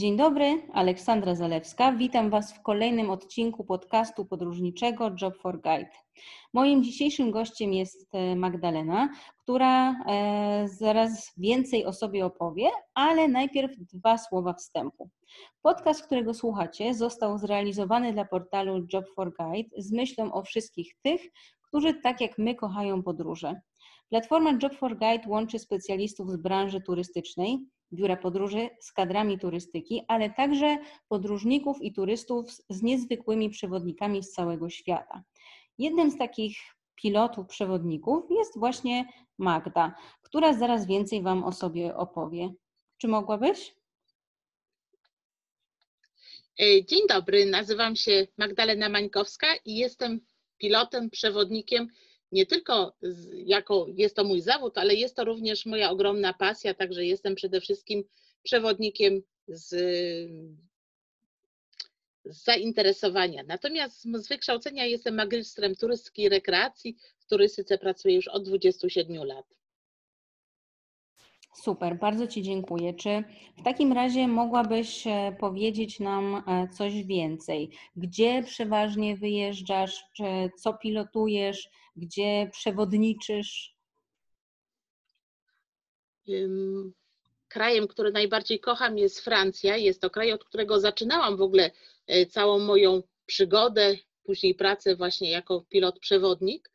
Dzień dobry, Aleksandra Zalewska. Witam Was w kolejnym odcinku podcastu podróżniczego Job for Guide. Moim dzisiejszym gościem jest e, Magdalena, która e, zaraz więcej o sobie opowie, ale najpierw dwa słowa wstępu. Podcast, którego słuchacie, został zrealizowany dla portalu Job for Guide z myślą o wszystkich tych, którzy tak jak my kochają podróże. Platforma Job for Guide łączy specjalistów z branży turystycznej, biura podróży z kadrami turystyki, ale także podróżników i turystów z niezwykłymi przewodnikami z całego świata. Jednym z takich pilotów, przewodników jest właśnie Magda, która zaraz więcej Wam o sobie opowie. Czy mogłabyś? E, dzień dobry, nazywam się Magdalena Mańkowska i jestem pilotem, przewodnikiem nie tylko jako jest to mój zawód, ale jest to również moja ogromna pasja, także jestem przede wszystkim przewodnikiem z, z zainteresowania. Natomiast z wykształcenia jestem magistrem turystyki i rekreacji. W turystyce pracuję już od 27 lat. Super, bardzo Ci dziękuję. Czy w takim razie mogłabyś e, powiedzieć nam e, coś więcej? Gdzie przeważnie wyjeżdżasz, co pilotujesz, gdzie przewodniczysz? Krajem, który najbardziej kocham jest Francja. Jest to kraj, od którego zaczynałam w ogóle e, całą moją przygodę, później pracę właśnie jako pilot-przewodnik.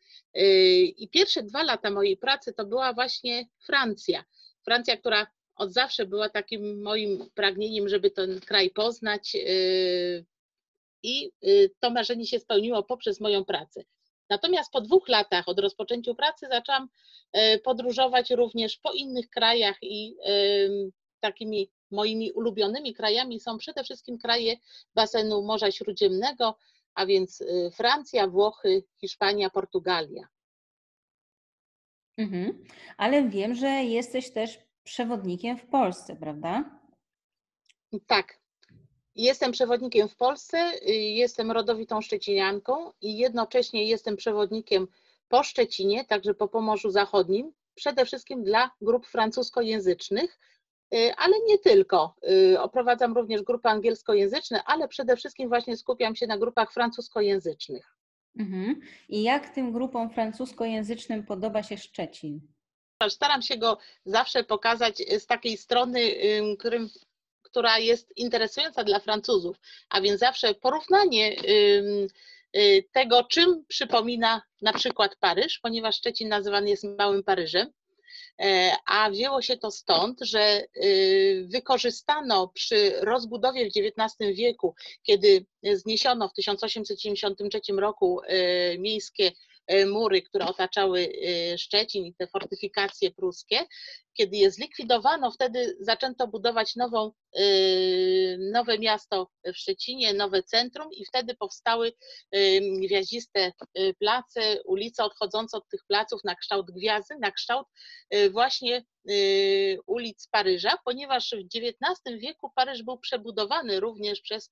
I pierwsze dwa lata mojej pracy to była właśnie Francja. Francja, która od zawsze była takim moim pragnieniem, żeby ten kraj poznać yy, i to marzenie się spełniło poprzez moją pracę. Natomiast po dwóch latach od rozpoczęcia pracy zaczęłam yy, podróżować również po innych krajach i takimi moimi ulubionymi krajami są przede wszystkim kraje basenu Morza Śródziemnego, a więc Francja, Włochy, Hiszpania, Portugalia. Mhm. Ale wiem, że jesteś też przewodnikiem w Polsce, prawda? Tak. Jestem przewodnikiem w Polsce, y, jestem rodowitą szczecinianką i jednocześnie jestem przewodnikiem po Szczecinie, także po Pomorzu Zachodnim, przede wszystkim dla grup francuskojęzycznych, y, ale nie tylko. Y, oprowadzam również grupy angielskojęzyczne, ale przede wszystkim właśnie skupiam się na grupach francuskojęzycznych. Mhm. I jak tym grupom francuskojęzycznym podoba się Szczecin? Staram się go zawsze pokazać z takiej strony, którym, która jest interesująca dla Francuzów, a więc zawsze porównanie y, tego, czym przypomina na przykład Paryż, ponieważ Szczecin nazywany jest Małym Paryżem. E, a wzięło się to stąd, że y, wykorzystano przy rozbudowie w XIX wieku, kiedy zniesiono w 1873 roku e, miejskie e, mury, które otaczały Szczecin i te fortyfikacje pruskie, kiedy je zlikwidowano, wtedy zaczęto budować nową, y, nowe miasto w Szczecinie, nowe centrum i wtedy powstały y, gwiaździste y, place, ulice odchodzące od tych placów na kształt gwiazdy, na kształt właśnie ulic Paryża, ponieważ w XIX wieku Paryż był przebudowany również przez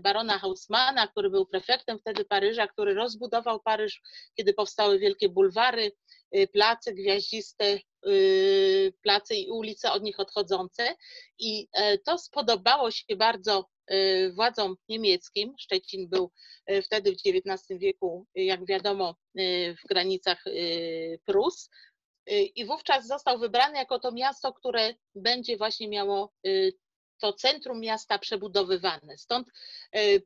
barona Hausmana, który był prefektem wtedy Paryża, który rozbudował Paryż, kiedy powstały wielkie bulwary, place gwiaździste, y, place i ulice od nich odchodzące. I e, to spodobało się bardzo e, władzom niemieckim. Szczecin był e, wtedy w XIX wieku, jak wiadomo, w granicach Prus. I wówczas został wybrany jako to miasto, które będzie właśnie miało to centrum miasta przebudowywane. Stąd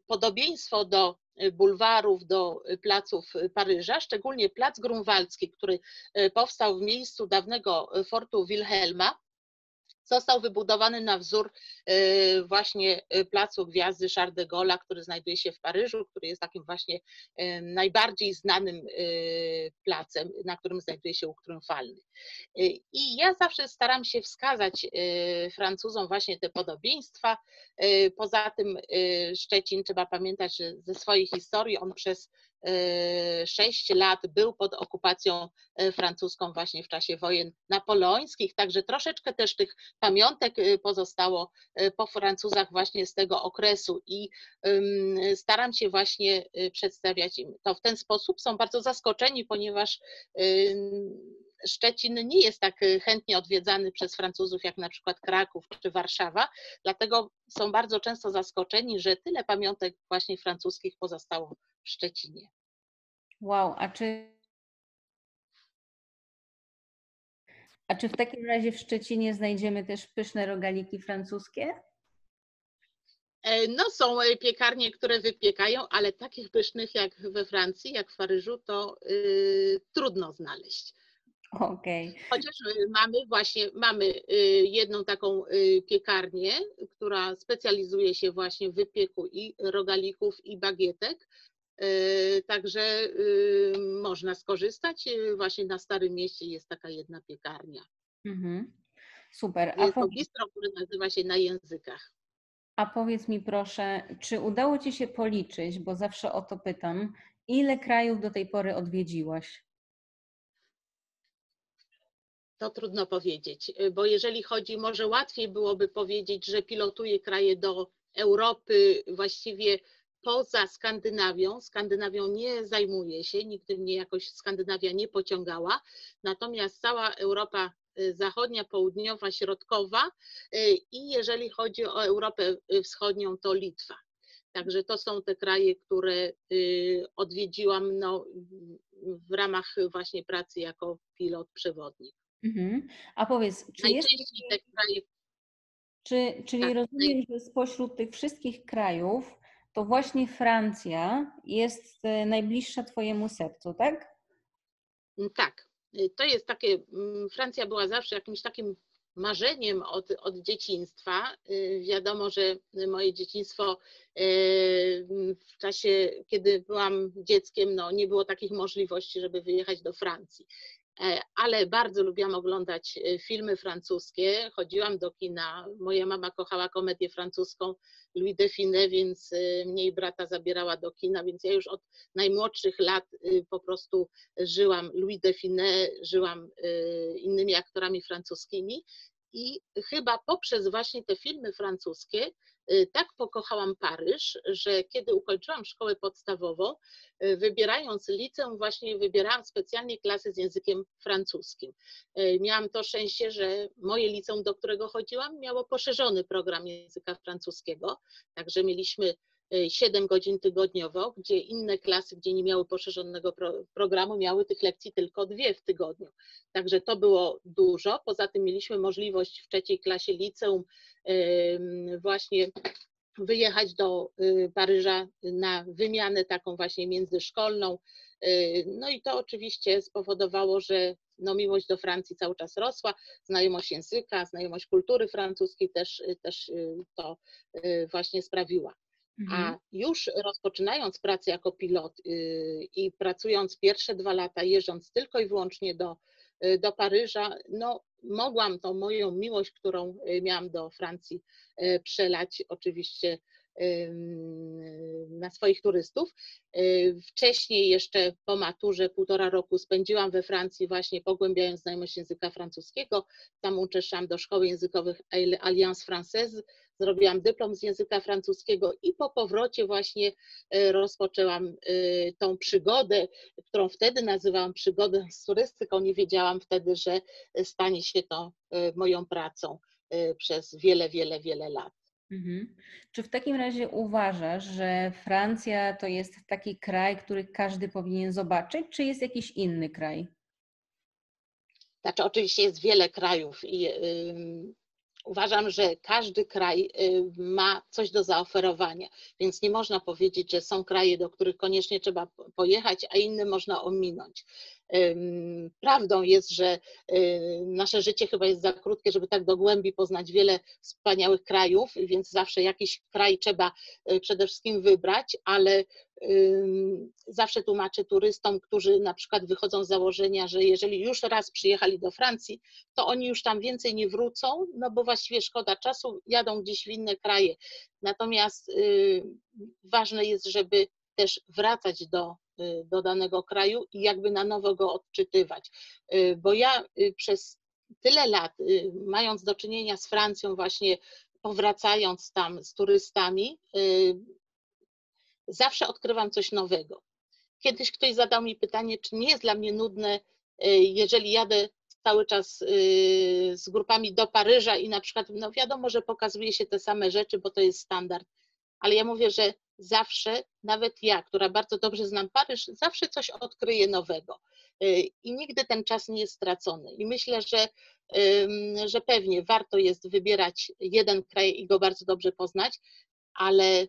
podobieństwo do bulwarów do placów Paryża, szczególnie plac Grunwaldzki, który e, powstał w miejscu dawnego fortu Wilhelma, został wybudowany na wzór e, właśnie e, placu Gwiazdy Charles de Gaulle, który znajduje się w Paryżu, który jest takim właśnie najbardziej znanym placem, na którym znajduje się łuk triumfalny. I ja zawsze staram się wskazać Francuzom właśnie te podobieństwa. Poza tym Szczecin, trzeba pamiętać, że ze swojej historii on przez sześć lat był pod okupacją francuską właśnie w czasie wojen napoleońskich, także troszeczkę też tych pamiątek pozostało po Francuzach właśnie z tego okresu i staram się właśnie przedstawiać im to w ten sposób. Są bardzo zaskoczeni, ponieważ Szczecin nie jest tak chętnie odwiedzany przez Francuzów jak na przykład Kraków czy Warszawa, dlatego są bardzo często zaskoczeni, że tyle pamiątek właśnie francuskich pozostało w Szczecinie. Wow, a czy A czy w takim razie w Szczecinie znajdziemy też pyszne rogaliki francuskie? E, no są e, piekarnie, które wypiekają, ale takich pysznych jak we Francji, jak w Paryżu, to y, trudno znaleźć. Okej. Okay. Chociaż y, mamy właśnie, mamy y, jedną taką piekarnię, która specjalizuje się właśnie w wypieku i rogalików i bagietek, Także można skorzystać. Właśnie na Starym Mieście jest taka jedna piekarnia. Mhm. Super. A jest bistro, które nazywa się Na Językach. A powiedz mi proszę, czy udało Ci się policzyć, bo zawsze o to pytam, ile krajów do tej pory odwiedziłaś? To trudno powiedzieć, bo jeżeli chodzi, może łatwiej byłoby powiedzieć, że pilotuję kraje do Europy, właściwie poza Skandynawią. Skandynawią nie zajmuje się, nigdy mnie jakoś Skandynawia nie pociągała, natomiast cała Europa y, zachodnia, południowa, środkowa y, i jeżeli chodzi o Europę y, Wschodnią, to Litwa. Także to są te kraje, które odwiedziłam no, w ramach właśnie pracy jako pilot przewodnik. Mhm. A powiedz, czy jest... te kraje... Czy, czyli tak, rozumiem, że spośród tych wszystkich krajów to właśnie Francja jest e, najbliższa Twojemu sercu, tak? Mm, tak. Y, to jest takie, mm, Francja była zawsze jakimś takim marzeniem od, od dzieciństwa. Y, wiadomo, że moje dzieciństwo w czasie, kiedy byłam dzieckiem, no, nie było takich możliwości, żeby wyjechać do Francji. E, ale bardzo lubiłam oglądać e, filmy francuskie. Chodziłam do kina. Moja mama kochała komedię francuską Louis de Finet, więc e, mnie i brata zabierała do kina, więc ja już od najmłodszych lat po prostu żyłam Louis de Finet, żyłam innymi aktorami francuskimi i chyba poprzez właśnie te filmy francuskie y, tak pokochałam Paryż, że kiedy ukończyłam szkołę podstawową, y, wybierając liceum, właśnie wybierałam specjalnie klasy z językiem francuskim. Y, miałam to szczęście, że moje liceum, do którego chodziłam, miało poszerzony program języka francuskiego, także mieliśmy 7 godzin tygodniowo, gdzie inne klasy, gdzie nie miały poszerzonego pro, programu, miały tych lekcji tylko dwie w tygodniu. Także to było dużo. Poza tym mieliśmy możliwość w trzeciej klasie liceum właśnie wyjechać do y, Paryża na wymianę taką właśnie międzyszkolną. Y, no i to oczywiście spowodowało, że no, miłość do Francji cały czas rosła, znajomość języka, znajomość kultury francuskiej też, też y, to właśnie sprawiła. A mhm. już rozpoczynając pracę jako pilot y, i pracując pierwsze dwa lata, jeżdżąc tylko i wyłącznie do, y, do Paryża, no mogłam tą moją miłość, którą y, miałam do Francji, przelać oczywiście na swoich turystów. Wcześniej, jeszcze po maturze, półtora roku spędziłam we Francji, właśnie pogłębiając znajomość języka francuskiego. Tam uczęszczałam do szkoły językowych Alliance Française, zrobiłam dyplom z języka francuskiego i po powrocie właśnie e, rozpoczęłam e, tą przygodę, którą wtedy nazywałam przygodę z turystyką. Nie wiedziałam wtedy, że stanie się to moją pracą przez wiele, wiele, wiele lat. Mhm. Czy w takim razie uważasz, że Francja to jest taki kraj, który każdy powinien zobaczyć, czy jest jakiś inny kraj? Znaczy, oczywiście jest wiele krajów i uważam, że każdy kraj y, ma coś do zaoferowania, więc nie można powiedzieć, że są kraje, do których koniecznie trzeba pojechać, a inne można ominąć. Prawdą jest, że y, nasze życie chyba jest za krótkie, żeby tak do głębi poznać wiele wspaniałych krajów, więc zawsze jakiś kraj trzeba y, przede wszystkim wybrać, ale zawsze tłumaczę turystom, którzy na przykład wychodzą z założenia, że jeżeli już raz przyjechali do Francji, to oni już tam więcej nie wrócą, no bo właściwie szkoda czasu, jadą gdzieś w inne kraje. Natomiast y, ważne jest, żeby też wracać do, y, do danego kraju i jakby na nowo go odczytywać. Y, bo ja przez tyle lat, mając do czynienia z Francją, właśnie powracając tam z turystami, zawsze odkrywam coś nowego. Kiedyś ktoś zadał mi pytanie, czy nie jest dla mnie nudne jeżeli jadę cały czas z grupami do Paryża i na przykład, no wiadomo, że pokazuje się te same rzeczy, bo to jest standard, ale ja mówię, że zawsze, nawet ja, która bardzo dobrze znam Paryż, zawsze coś odkryję nowego. I nigdy ten czas nie jest stracony. I myślę, że, że pewnie warto jest wybierać jeden kraj i go bardzo dobrze poznać, ale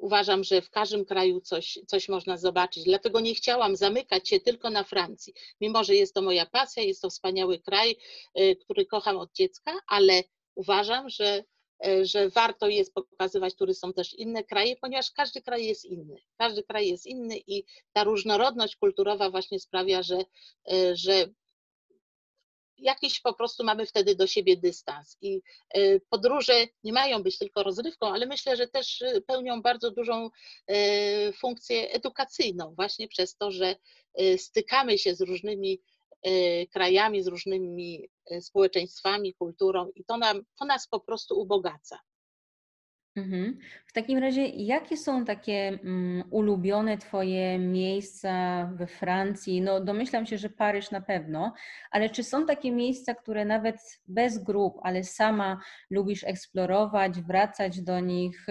uważam, że w każdym kraju coś, coś można zobaczyć. Dlatego nie chciałam zamykać się tylko na Francji. Mimo, że jest to moja pasja, jest to wspaniały kraj, y, który kocham od dziecka, ale uważam, że, y, że warto jest pokazywać turystom też inne kraje, ponieważ każdy kraj jest inny. Każdy kraj jest inny i ta różnorodność kulturowa właśnie sprawia, że, y, że jakiś po prostu mamy wtedy do siebie dystans. I y, podróże nie mają być tylko rozrywką, ale myślę, że też y, pełnią bardzo dużą y, funkcję edukacyjną, właśnie przez to, że stykamy się z różnymi krajami, z różnymi społeczeństwami, kulturą i to, nam, to nas po prostu ubogaca. Mhm. W takim razie, jakie są takie mm, ulubione Twoje miejsca we Francji? No, domyślam się, że Paryż na pewno, ale czy są takie miejsca, które nawet bez grup, ale sama lubisz eksplorować, wracać do nich?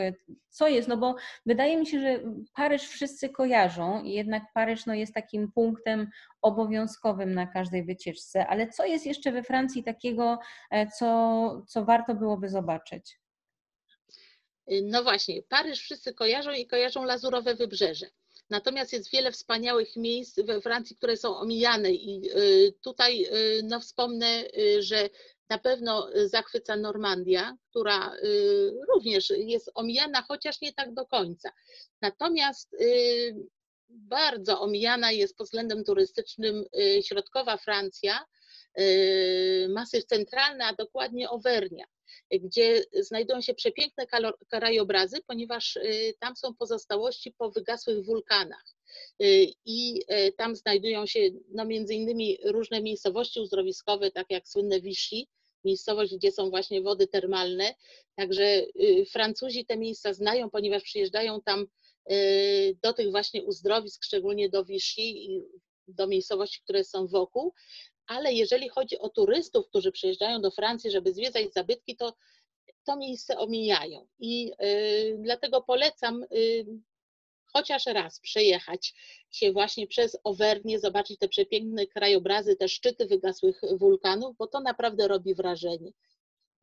Co jest? No bo wydaje mi się, że Paryż wszyscy kojarzą jednak Paryż no, jest takim punktem obowiązkowym na każdej wycieczce, ale co jest jeszcze we Francji takiego, e, co, co warto byłoby zobaczyć? No właśnie, Paryż wszyscy kojarzą i kojarzą lazurowe wybrzeże. Natomiast jest wiele wspaniałych miejsc we Francji, które są omijane i y, tutaj y, no, wspomnę, y, że na pewno zachwyca Normandia, która również jest omijana, chociaż nie tak do końca. Natomiast bardzo omijana jest pod względem turystycznym środkowa Francja, Masyw Centralny, a dokładnie Auvernia gdzie znajdują się przepiękne krajobrazy, ponieważ y, tam są pozostałości po wygasłych wulkanach. Y, I y, tam znajdują się no, między innymi różne miejscowości uzdrowiskowe, tak jak słynne Vichy, miejscowość, gdzie są właśnie wody termalne. Także Francuzi te miejsca znają, ponieważ przyjeżdżają tam do tych właśnie uzdrowisk, szczególnie do Vichy i do miejscowości, które są wokół, ale jeżeli chodzi o turystów, którzy przyjeżdżają do Francji, żeby zwiedzać zabytki, to to miejsce omijają. I y, dlatego polecam y, chociaż raz przejechać się właśnie przez Owernię, zobaczyć te przepiękne krajobrazy, te szczyty wygasłych wulkanów, bo to naprawdę robi wrażenie.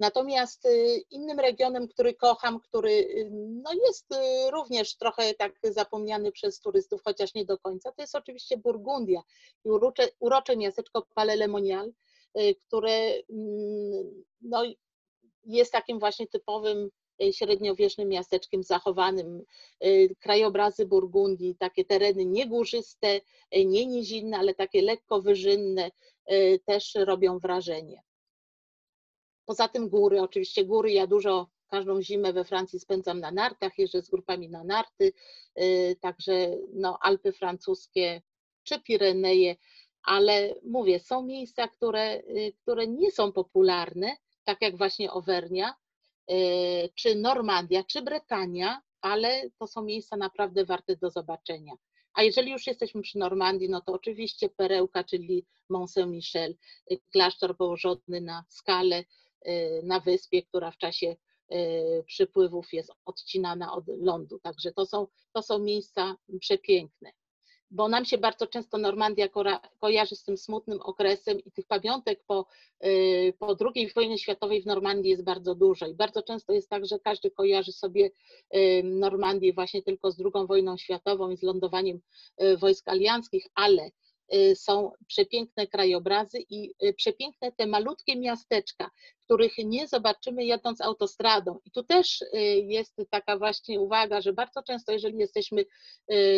Natomiast y, innym regionem, który kocham, który y, no jest y, również trochę tak zapomniany przez turystów, chociaż nie do końca, to jest oczywiście Burgundia i urocze, urocze miasteczko Palais-le-Monial, które mm, no, jest takim właśnie typowym średniowiecznym miasteczkiem zachowanym. Krajobrazy Burgundii, takie tereny niegórzyste, nie nizinne, ale takie lekko wyżynne też robią wrażenie. Poza tym góry, oczywiście góry, ja dużo każdą zimę we Francji spędzam na nartach, jeżdżę z grupami na narty, y, także no, Alpy francuskie czy Pireneje, ale mówię, są miejsca, które, y, które nie są popularne, tak jak właśnie Owernia, y, czy Normandia, czy Bretania, ale to są miejsca naprawdę warte do zobaczenia. A jeżeli już jesteśmy przy Normandii, no to oczywiście perełka, czyli Mont Saint-Michel, klasztor położony na skale, na wyspie, która w czasie y, przypływów jest odcinana od lądu. Także to są, to są miejsca przepiękne. Bo nam się bardzo często Normandia kojarzy z tym smutnym okresem i tych pamiątek po, y, po II wojnie światowej w Normandii jest bardzo dużo. I bardzo często jest tak, że każdy kojarzy sobie Normandię właśnie tylko z II wojną światową i z lądowaniem wojsk alianckich, ale Y, są przepiękne krajobrazy i y, przepiękne te malutkie miasteczka, których nie zobaczymy jadąc autostradą. I tu też y, jest taka właśnie uwaga, że bardzo często, jeżeli jesteśmy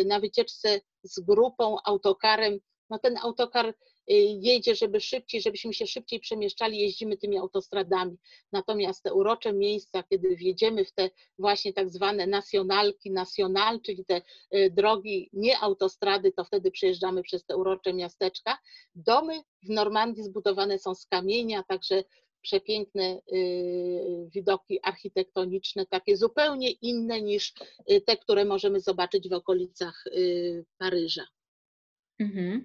na wycieczce z grupą, autokarem, no ten autokar Y, jedzie, żeby szybciej, żebyśmy się szybciej przemieszczali, jeździmy tymi autostradami. Natomiast te urocze miejsca, kiedy wjedziemy w te właśnie tak zwane nacjonalki, nacjonal, czyli te y, drogi, nie autostrady, to wtedy przejeżdżamy przez te urocze miasteczka. Domy w Normandii zbudowane są z kamienia, także przepiękne y, widoki architektoniczne, takie zupełnie inne niż te, które możemy zobaczyć w okolicach Paryża. Mhm.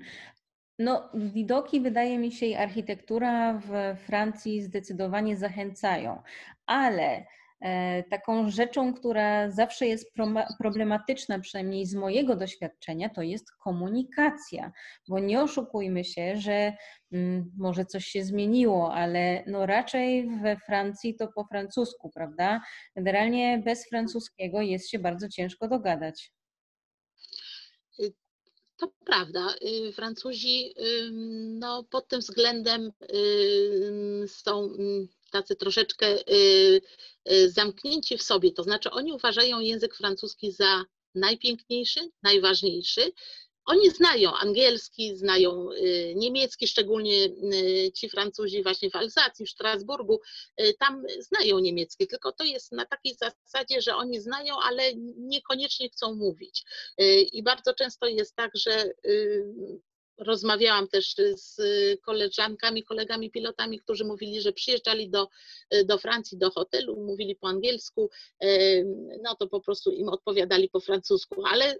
No, widoki, wydaje mi się, i architektura w Francji zdecydowanie zachęcają, ale e, taką rzeczą, która zawsze jest problematyczna, przynajmniej z mojego doświadczenia, to jest komunikacja, bo nie oszukujmy się, że mm, może coś się zmieniło, ale no raczej we Francji to po francusku, prawda? Generalnie bez francuskiego jest się bardzo ciężko dogadać. To prawda. Y, Francuzi no, pod tym względem są mm, tacy troszeczkę y, y, zamknięci w sobie. To znaczy, oni uważają język francuski za najpiękniejszy, najważniejszy, oni znają angielski, znają y, niemiecki, szczególnie y, ci Francuzi właśnie w Alzacji, w Strasburgu, y, tam znają niemiecki, tylko to jest na takiej zasadzie, że oni znają, ale niekoniecznie chcą mówić. I bardzo często jest tak, że rozmawiałam też z koleżankami, kolegami pilotami, którzy mówili, że przyjeżdżali do, do Francji, do hotelu, mówili po angielsku, no to po prostu im odpowiadali po francusku, ale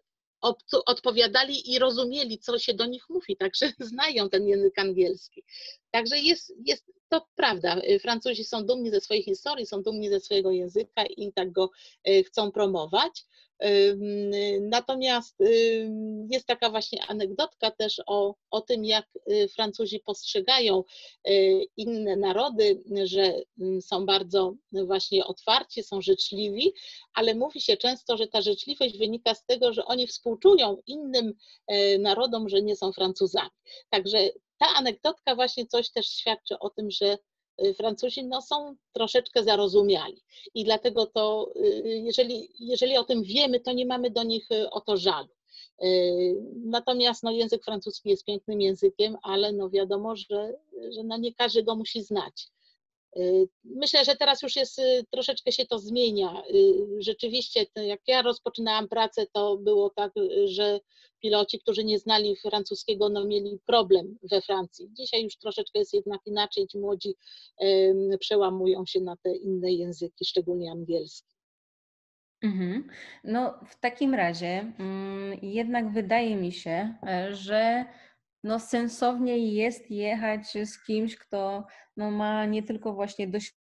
odpowiadali i rozumieli, co się do nich mówi, także znają ten język angielski. Także jest, jest to prawda. Francuzi są dumni ze swojej historii, są dumni ze swojego języka i tak go e, chcą promować. Natomiast jest taka właśnie anegdotka też o, o tym, jak y, Francuzi postrzegają y, inne narody, że są bardzo właśnie otwarci, są życzliwi, ale mówi się często, że ta życzliwość wynika z tego, że oni współczują innym e, narodom, że nie są Francuzami. Także ta anegdotka właśnie coś też świadczy o tym, że Francuzi no, są troszeczkę zarozumiali i dlatego to, y, jeżeli, jeżeli o tym wiemy, to nie mamy do nich y, o to żalu. Natomiast no, język francuski jest pięknym językiem, ale no, wiadomo, że, że no, nie każdy go musi znać. Y, myślę, że teraz już jest, y, troszeczkę się to zmienia. Y, rzeczywiście, jak ja rozpoczynałam pracę, to było tak, że piloci, którzy nie znali francuskiego, no mieli problem we Francji. Dzisiaj już troszeczkę jest jednak inaczej, ci młodzi przełamują się na te inne języki, szczególnie angielski. Mhm. No, w takim razie mm, jednak wydaje mi się, e, że no sensowniej jest jechać z kimś, kto no ma nie tylko właśnie doświadczenie,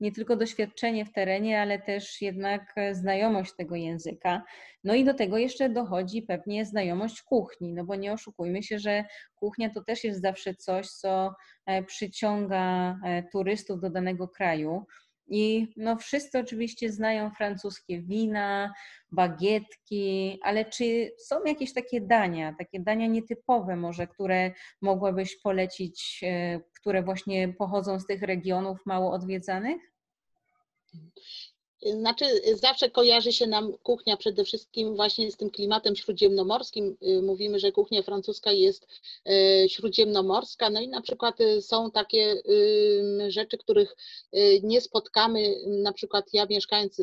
nie tylko doświadczenie w terenie, ale też jednak znajomość tego języka. No i do tego jeszcze dochodzi pewnie znajomość kuchni, no bo nie oszukujmy się, że kuchnia to też jest zawsze coś, co e, przyciąga e, turystów do danego kraju. I no wszyscy oczywiście znają francuskie wina, bagietki, ale czy są jakieś takie dania, takie dania nietypowe może, które mogłabyś polecić, e, które właśnie pochodzą z tych regionów mało odwiedzanych? Znaczy, zawsze kojarzy się nam kuchnia przede wszystkim właśnie z tym klimatem śródziemnomorskim. Y, mówimy, że kuchnia francuska jest y, śródziemnomorska, no i na przykład y, są takie rzeczy, których nie spotkamy. Na przykład ja mieszkając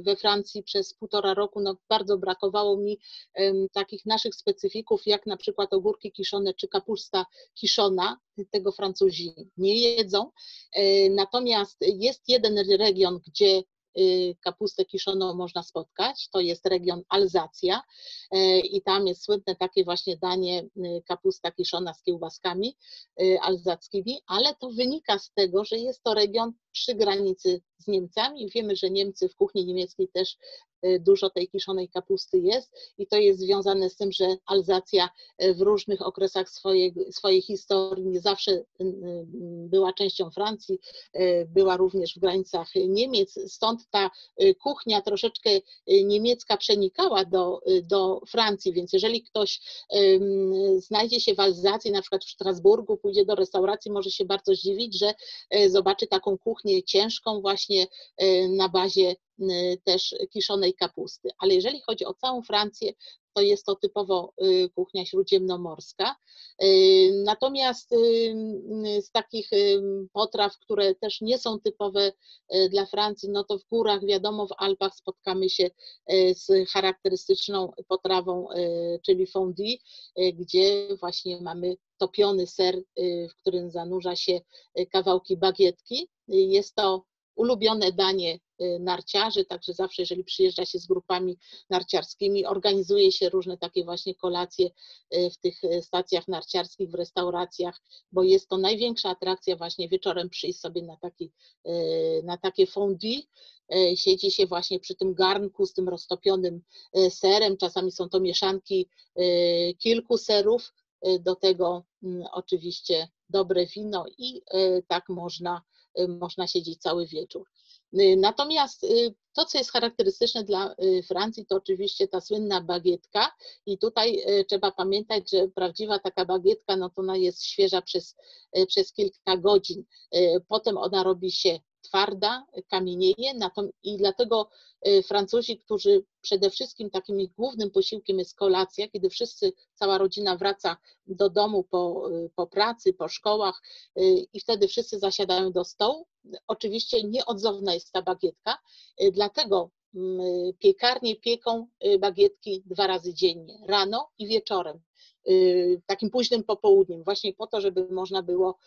we Francji przez półtora roku, no bardzo brakowało mi takich naszych specyfików, jak na przykład ogórki kiszone czy kapusta kiszona. Tego Francuzi nie jedzą. Natomiast jest jeden region, gdzie kapustę kiszoną można spotkać. To jest region Alzacja y, i tam jest słynne takie właśnie danie y, kapusta kiszona z kiełbaskami alzackimi, ale to wynika z tego, że jest to region przy granicy z Niemcami. Wiemy, że Niemcy w kuchni niemieckiej też Y, dużo tej kiszonej kapusty jest i to jest związane z tym, że Alzacja y, w różnych okresach swojej, swojej historii nie zawsze y, była częścią Francji, była również w granicach Niemiec, stąd ta kuchnia troszeczkę niemiecka przenikała do, do Francji, więc jeżeli ktoś znajdzie się w Alzacji, na przykład w Strasburgu, pójdzie do restauracji, może się bardzo zdziwić, że zobaczy taką kuchnię ciężką właśnie na bazie Y, też kiszonej kapusty. Ale jeżeli chodzi o całą Francję, to jest to typowo y, kuchnia śródziemnomorska. Y, natomiast z takich potraw, które też nie są typowe dla Francji, no to w górach, wiadomo, w Alpach spotkamy się z charakterystyczną potrawą, czyli fondue, gdzie właśnie mamy topiony ser, w którym zanurza się kawałki bagietki. Jest to ulubione danie narciarzy, także zawsze, jeżeli przyjeżdża się z grupami narciarskimi, organizuje się różne takie właśnie kolacje w tych stacjach narciarskich, w restauracjach, bo jest to największa atrakcja właśnie wieczorem przyjść sobie na, taki, na takie fondue, siedzi się właśnie przy tym garnku z tym roztopionym serem, czasami są to mieszanki kilku serów, do tego mm, oczywiście dobre wino i tak można, można siedzieć cały wieczór. Y, natomiast y, to, co jest charakterystyczne dla y, Francji, to oczywiście ta słynna bagietka i tutaj trzeba pamiętać, że prawdziwa taka bagietka, no to ona jest świeża przez, przez kilka godzin. Potem ona robi się twarda, kamienieje i dlatego Francuzi, którzy przede wszystkim takim ich głównym posiłkiem jest kolacja, kiedy wszyscy, cała rodzina wraca do domu po, po pracy, po szkołach i wtedy wszyscy zasiadają do stołu. Oczywiście nieodzowna jest ta bagietka, dlatego mm, piekarnie pieką bagietki dwa razy dziennie, rano i wieczorem. Y, takim późnym popołudniem, właśnie po to, żeby można było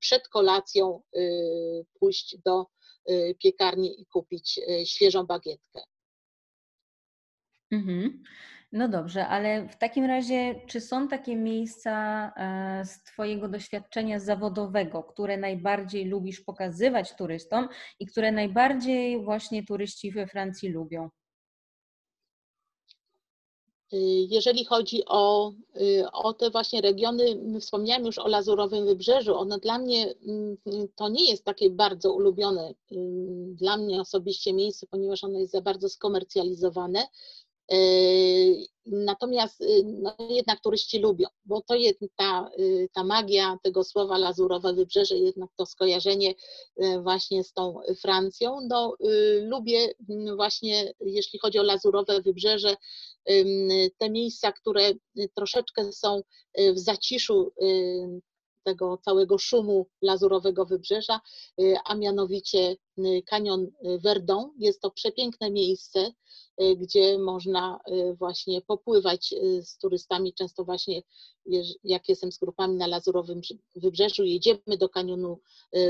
przed kolacją pójść do piekarni i kupić świeżą bagietkę. Mhm. No dobrze, ale w takim razie, czy są takie miejsca e, z Twojego doświadczenia zawodowego, które najbardziej lubisz pokazywać turystom i które najbardziej właśnie turyści we Francji lubią? Y, jeżeli chodzi o, y, o te właśnie regiony, wspomniałam już o Lazurowym Wybrzeżu, ono dla mnie mm, to nie jest takie bardzo ulubione dla mnie osobiście miejsce, ponieważ ono jest za bardzo skomercjalizowane. Natomiast no, jednak turyści lubią, bo to jest ta, ta magia tego słowa lazurowe wybrzeże, jednak to skojarzenie właśnie z tą Francją. No, lubię właśnie, jeśli chodzi o lazurowe wybrzeże, te miejsca, które troszeczkę są y, w zaciszu tego całego szumu lazurowego wybrzeża, y, a mianowicie y, kanion Verdon. Jest to przepiękne miejsce, gdzie można właśnie popływać z turystami. Często właśnie, jak jestem z grupami na lazurowym wybrzeżu, jedziemy do kanionu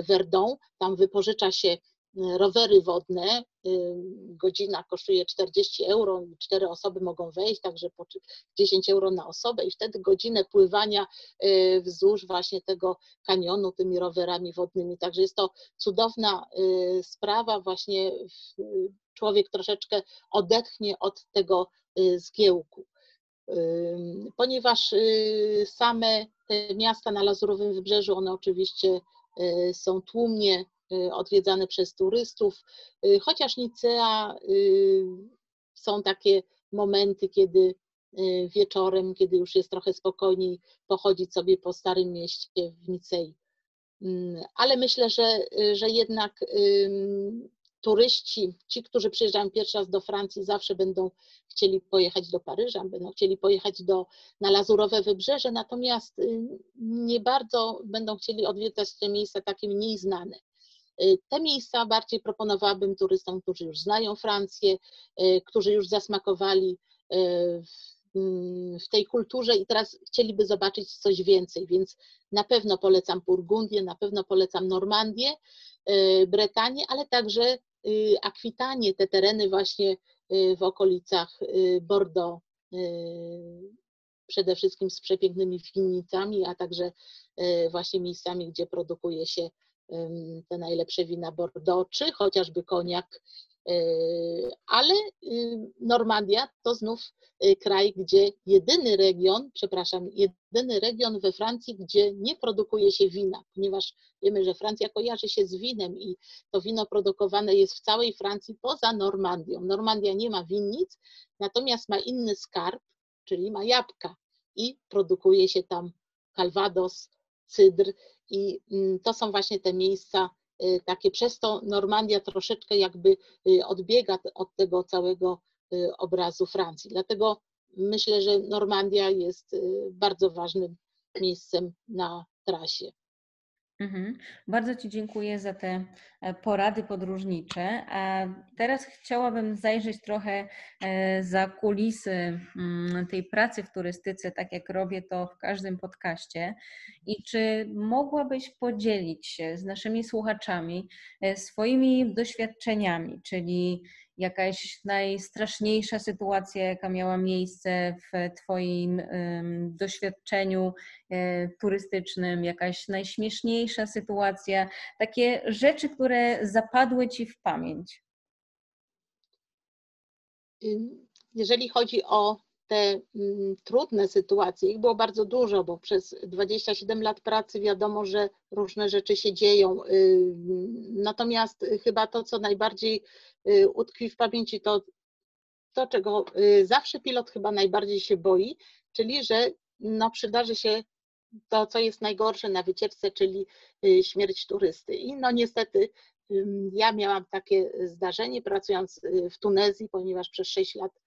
Verdon, tam wypożycza się rowery wodne. Godzina kosztuje 40 euro, cztery osoby mogą wejść, także po 10 euro na osobę i wtedy godzinę pływania y, wzdłuż właśnie tego kanionu tymi rowerami wodnymi. Także jest to cudowna y, sprawa, właśnie człowiek troszeczkę odetchnie od tego y, zgiełku. Ponieważ same te miasta na Lazurowym Wybrzeżu, one oczywiście są tłumnie Y, odwiedzane przez turystów, y, chociaż Nicea y, są takie momenty, kiedy wieczorem, kiedy już jest trochę spokojniej, pochodzić sobie po Starym Mieście w Nicei. Mm, ale myślę, że, że jednak turyści, ci, którzy przyjeżdżają pierwszy raz do Francji, zawsze będą chcieli pojechać do Paryża, będą chcieli pojechać do, na Lazurowe Wybrzeże, natomiast nie bardzo będą chcieli odwiedzać te miejsca takie mniej znane. Y, te miejsca bardziej proponowałabym turystom, którzy już znają Francję, y, którzy już zasmakowali y, mm, w tej kulturze i teraz chcieliby zobaczyć coś więcej, więc na pewno polecam Burgundię, na pewno polecam Normandię, Bretanię, ale także Akwitanię, te tereny właśnie w okolicach Bordeaux, przede wszystkim z przepięknymi winnicami, a także właśnie miejscami, gdzie produkuje się te najlepsze wina Bordeaux, czy chociażby koniak, e, ale Normandia to znów e, kraj, gdzie jedyny region, przepraszam, jedyny region we Francji, gdzie nie produkuje się wina, ponieważ wiemy, że Francja kojarzy się z winem i to wino produkowane jest w całej Francji poza Normandią. Normandia nie ma winnic, natomiast ma inny skarb, czyli ma jabłka i produkuje się tam calvados, cydr i mm, to są właśnie te miejsca y, takie, przez to Normandia troszeczkę jakby y, odbiega od tego całego y, obrazu Francji. Dlatego myślę, że Normandia jest bardzo ważnym miejscem na trasie. Mhm. Bardzo Ci dziękuję za te e, porady podróżnicze. A teraz chciałabym zajrzeć trochę e, za kulisy mm, tej pracy w turystyce, tak jak robię to w każdym podcaście. I czy mogłabyś podzielić się z naszymi słuchaczami e, swoimi doświadczeniami, czyli jakaś najstraszniejsza sytuacja, jaka miała miejsce w Twoim doświadczeniu e, turystycznym, jakaś najśmieszniejsza sytuacja, takie rzeczy, które zapadły Ci w pamięć? Jeżeli chodzi o te mm, trudne sytuacje, ich było bardzo dużo, bo przez 27 lat pracy wiadomo, że różne rzeczy się dzieją. Natomiast chyba to, co najbardziej y, utkwi w pamięci, to to, czego y, zawsze pilot chyba najbardziej się boi, czyli że no, przydarzy się to, co jest najgorsze na wycieczce, czyli y, śmierć turysty. I no niestety ja miałam takie zdarzenie pracując w Tunezji, ponieważ przez 6 lat Y,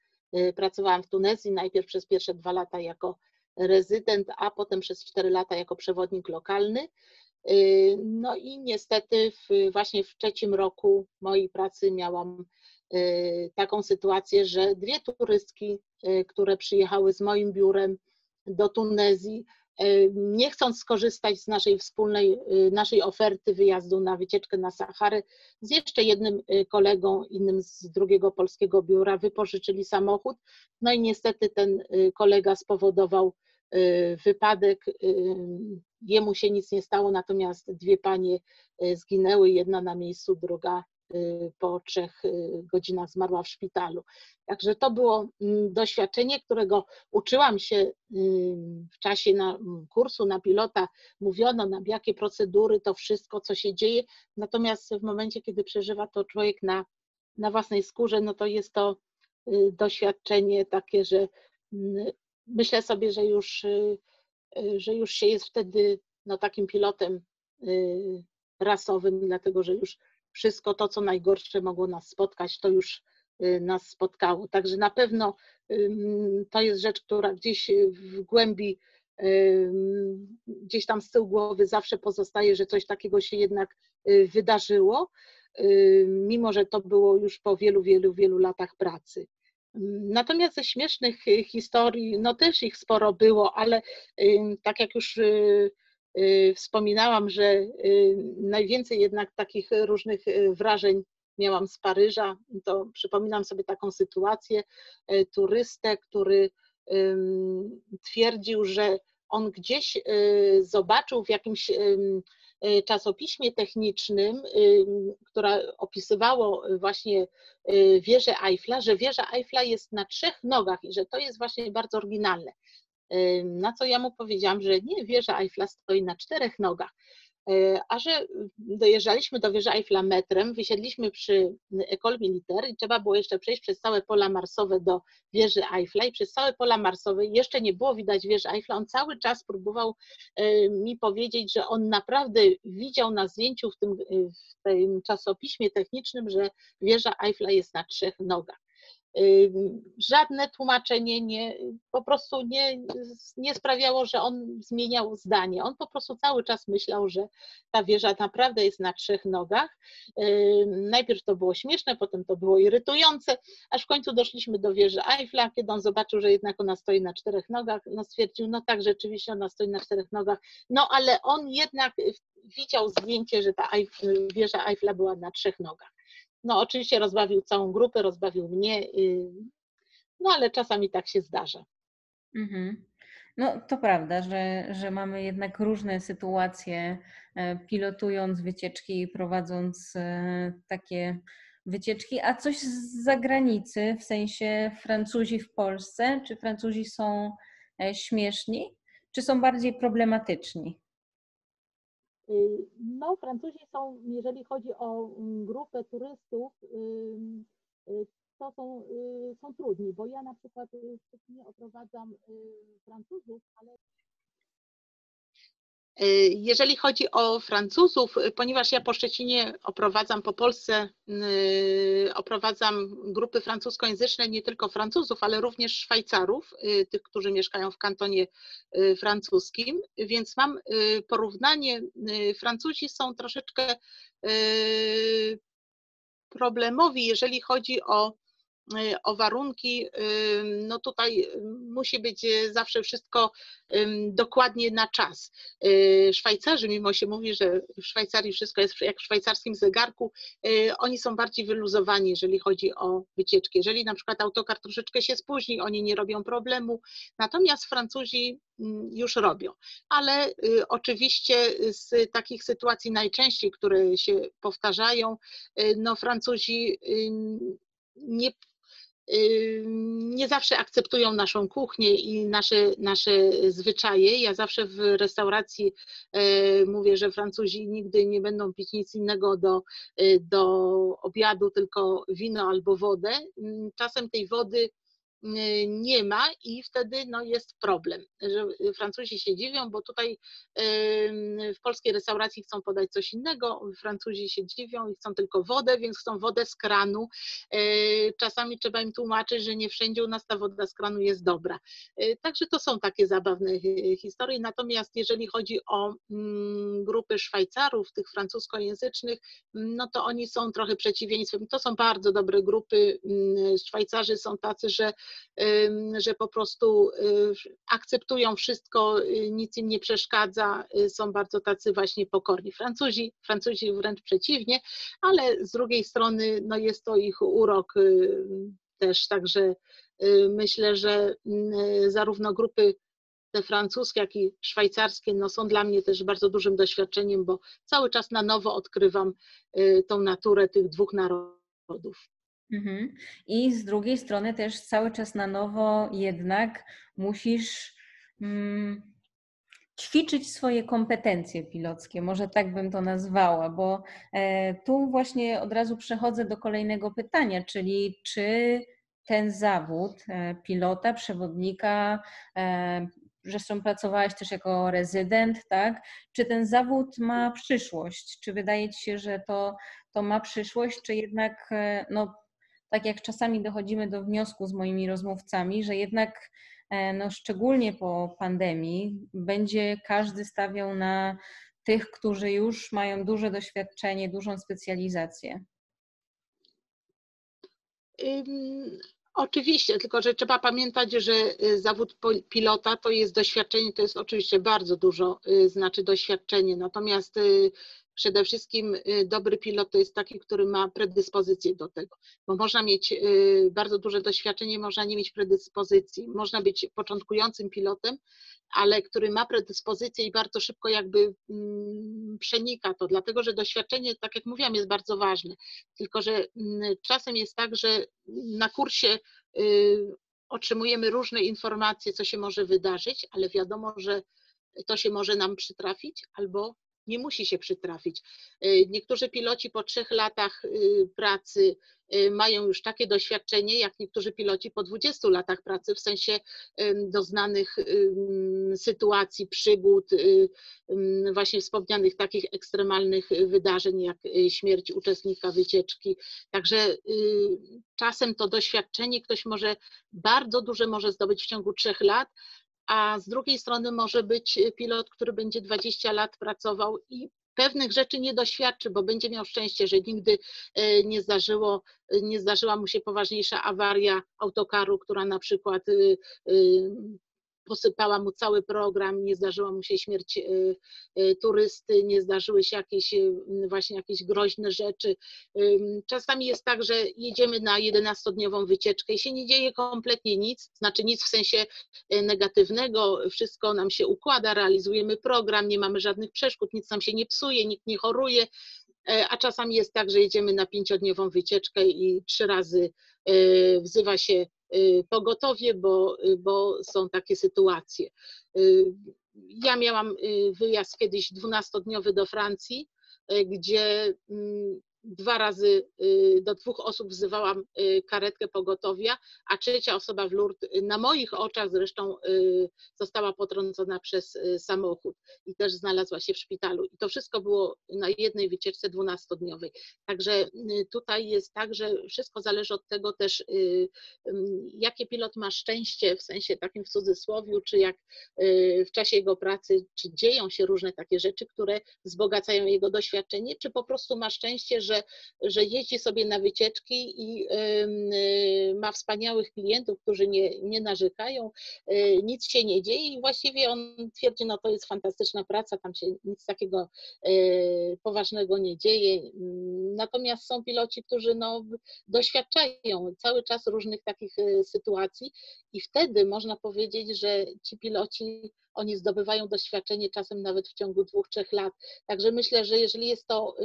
pracowałam w Tunezji, najpierw przez pierwsze dwa lata jako rezydent, a potem przez cztery lata jako przewodnik lokalny. Y, no i niestety w, właśnie w trzecim roku mojej pracy miałam y, taką sytuację, że dwie turystki, które przyjechały z moim biurem do Tunezji, nie chcąc skorzystać z naszej wspólnej, y, naszej oferty wyjazdu na wycieczkę na Saharę, z jeszcze jednym y, kolegą, innym z drugiego polskiego biura, wypożyczyli samochód. No i niestety ten kolega spowodował wypadek. Jemu się nic nie stało, natomiast dwie panie zginęły, jedna na miejscu, druga po trzech y, godzinach zmarła w szpitalu. Także to było mm, doświadczenie, którego uczyłam się y, w czasie na mm, kursu na pilota. Mówiono nam, jakie procedury, to wszystko, co się dzieje. Natomiast w momencie, kiedy przeżywa to człowiek na, na własnej skórze, no to jest to doświadczenie takie, że mm, myślę sobie, że już, że już się jest wtedy no, takim pilotem rasowym, dlatego że już wszystko to, co najgorsze mogło nas spotkać, to już y, nas spotkało. Także na pewno to jest rzecz, która gdzieś w głębi, gdzieś tam z tyłu głowy zawsze pozostaje, że coś takiego się jednak y, wydarzyło, mimo że to było już po wielu, wielu, wielu latach pracy. Natomiast ze śmiesznych y, historii, no też ich sporo było, ale tak jak już Y, wspominałam, że y, najwięcej jednak takich różnych y, wrażeń miałam z Paryża. To przypominam sobie taką sytuację, turystę, który twierdził, że on gdzieś zobaczył w jakimś czasopiśmie technicznym, która opisywało właśnie wieżę Eiffla, że wieża Eiffla jest na trzech nogach i że to jest właśnie bardzo oryginalne. Na co ja mu powiedziałam, że nie, wieża Eiffla stoi na czterech nogach. E, a że dojeżdżaliśmy do wieży Eiffla metrem, wysiedliśmy przy Ecole Militaire i trzeba było jeszcze przejść przez całe pola marsowe do wieży Eiffla i przez całe pola marsowe jeszcze nie było widać wieży Eiffla. On cały czas próbował e, mi powiedzieć, że on naprawdę widział na zdjęciu w tym, w tym czasopiśmie technicznym, że wieża Eiffla jest na trzech nogach żadne tłumaczenie nie, po prostu nie, nie sprawiało, że on zmieniał zdanie. On po prostu cały czas myślał, że ta wieża naprawdę jest na trzech nogach. Najpierw to było śmieszne, potem to było irytujące, aż w końcu doszliśmy do wieży Eiffla, kiedy on zobaczył, że jednak ona stoi na czterech nogach, no stwierdził, no tak, rzeczywiście ona stoi na czterech nogach, no ale on jednak widział zdjęcie, że ta wieża Eiffla była na trzech nogach. No oczywiście rozbawił całą grupę, rozbawił mnie, y, no ale czasami tak się zdarza. Mhm. No to prawda, że, że mamy jednak różne sytuacje, e, pilotując wycieczki i prowadząc e, takie wycieczki, a coś z zagranicy, w sensie Francuzi w Polsce, czy Francuzi są e, śmieszni, czy są bardziej problematyczni? Y, no, Francuzi są, jeżeli chodzi o mm, grupę turystów, y, to są, y, są trudni, bo ja na przykład w Szczecinie oprowadzam Francuzów, ale Jeżeli chodzi o Francuzów, ponieważ ja po Szczecinie oprowadzam po Polsce, oprowadzam grupy francuskojęzyczne, nie tylko Francuzów, ale również Szwajcarów, tych, którzy mieszkają w kantonie francuskim, więc mam porównanie. Francuzi są troszeczkę problemowi, jeżeli chodzi o Y, o warunki, no tutaj musi być y, zawsze wszystko dokładnie na czas. Y, Szwajcarzy, mimo się mówi, że w Szwajcarii wszystko jest jak w szwajcarskim zegarku, oni są bardziej wyluzowani, jeżeli chodzi o wycieczki. Jeżeli na przykład autokar troszeczkę się spóźni, oni nie robią problemu, natomiast Francuzi już robią. Ale oczywiście z takich sytuacji najczęściej, które się powtarzają, no Francuzi nie nie zawsze akceptują naszą kuchnię i nasze, nasze zwyczaje. Ja zawsze w restauracji e, mówię, że Francuzi nigdy nie będą pić nic innego do, e, do obiadu, tylko wino albo wodę. Czasem tej wody nie ma i wtedy no, jest problem, że Francuzi się dziwią, bo tutaj w polskiej restauracji chcą podać coś innego, Francuzi się dziwią i chcą tylko wodę, więc chcą wodę z kranu. Y, czasami trzeba im tłumaczyć, że nie wszędzie u nas ta woda z kranu jest dobra. Y, także to są takie zabawne historie. Natomiast jeżeli chodzi o mm, grupy Szwajcarów, tych francuskojęzycznych, no to oni są trochę przeciwieństwem. To są bardzo dobre grupy. Mm, Szwajcarzy są tacy, że że po prostu y, akceptują wszystko, y, nic im nie przeszkadza, y, są bardzo tacy właśnie pokorni. Francuzi, Francuzi wręcz przeciwnie, ale z drugiej strony no jest to ich urok też, także myślę, że zarówno grupy te francuskie, jak i szwajcarskie no są dla mnie też bardzo dużym doświadczeniem, bo cały czas na nowo odkrywam tą naturę tych dwóch narodów. Mhm. I z drugiej strony też cały czas na nowo jednak musisz mm, ćwiczyć swoje kompetencje pilockie, może tak bym to nazwała, bo e, tu właśnie od razu przechodzę do kolejnego pytania, czyli czy ten zawód e, pilota, przewodnika, e, zresztą pracowałaś też jako rezydent, tak? Czy ten zawód ma przyszłość? Czy wydaje Ci się, że to, to ma przyszłość, czy jednak e, no, tak jak czasami dochodzimy do wniosku z moimi rozmówcami, że jednak e, no, szczególnie po pandemii będzie każdy stawiał na tych, którzy już mają duże doświadczenie, dużą specjalizację. Oczywiście, tylko że trzeba pamiętać, że y, zawód pilota to jest doświadczenie, to jest oczywiście bardzo dużo, y, znaczy doświadczenie. Natomiast y, przede wszystkim y, dobry pilot to jest taki, który ma predyspozycję do tego, bo można mieć y, bardzo duże doświadczenie, można nie mieć predyspozycji, można być początkującym pilotem, ale który ma predyspozycję i bardzo szybko jakby mm, przenika to, dlatego że doświadczenie, tak jak mówiłam, jest bardzo ważne, tylko że mm, czasem jest tak, że na kursie y, otrzymujemy różne informacje, co się może wydarzyć, ale wiadomo, że to się może nam przytrafić albo nie musi się przytrafić. Y, niektórzy piloci po trzech latach y, pracy y, mają już takie doświadczenie, jak niektórzy piloci po 20 latach pracy, w sensie doznanych sytuacji, przygód, właśnie wspomnianych takich ekstremalnych wydarzeń, jak śmierć uczestnika wycieczki. Także czasem to doświadczenie ktoś może bardzo duże może zdobyć w ciągu trzech lat, a z drugiej strony może być pilot, który będzie 20 lat pracował i pewnych rzeczy nie doświadczy, bo będzie miał szczęście, że nigdy e, nie zdarzyło, nie zdarzyła mu się poważniejsza awaria autokaru, która na przykład posypała mu cały program, nie zdarzyła mu się śmierć e, e, turysty, nie zdarzyły się jakieś właśnie jakieś groźne rzeczy. Czasami jest tak, że jedziemy na 11-dniową wycieczkę i się nie dzieje kompletnie nic, znaczy nic w sensie negatywnego, wszystko nam się układa, realizujemy program, nie mamy żadnych przeszkód, nic nam się nie psuje, nikt nie choruje, a czasami jest tak, że jedziemy na pięciodniową wycieczkę i trzy razy wzywa się Y, pogotowie, bo, bo są takie sytuacje. Ja miałam wyjazd kiedyś dwunastodniowy do Francji, gdzie mm, dwa razy y, do dwóch osób wzywałam y, karetkę pogotowia, a trzecia osoba w Lourdes na moich oczach zresztą została potrącona przez samochód i też znalazła się w szpitalu. I to wszystko było na jednej wycieczce dwunastodniowej. Także tutaj jest tak, że wszystko zależy od tego też, jakie pilot ma szczęście, w sensie takim w cudzysłowiu, czy jak w czasie jego pracy, czy dzieją się różne takie rzeczy, które wzbogacają jego doświadczenie, czy po prostu ma szczęście, że, że jeździ sobie na wycieczki i ma wspaniałych klientów, którzy nie, nie narzekają, y, nic się nie dzieje i właściwie on twierdzi, no to jest fantastyczna praca, tam się nic takiego y, poważnego nie dzieje. Natomiast są piloci, którzy no, doświadczają cały czas różnych takich sytuacji i wtedy można powiedzieć, że ci piloci oni zdobywają doświadczenie czasem nawet w ciągu dwóch, trzech lat. Także myślę, że jeżeli jest to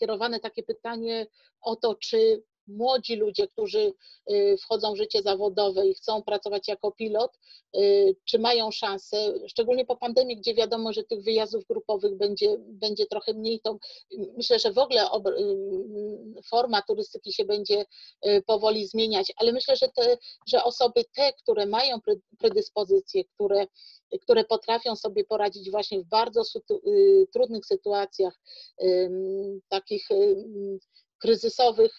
kierowane takie pytanie o to, czy młodzi ludzie, którzy y, wchodzą w życie zawodowe i chcą pracować jako pilot, y, czy mają szansę, szczególnie po pandemii, gdzie wiadomo, że tych wyjazdów grupowych będzie, będzie trochę mniej, to myślę, że w ogóle y, forma turystyki się będzie powoli zmieniać, ale myślę, że, te, że osoby te, które mają predyspozycje, które które potrafią sobie poradzić właśnie w bardzo trudnych sytuacjach, takich kryzysowych,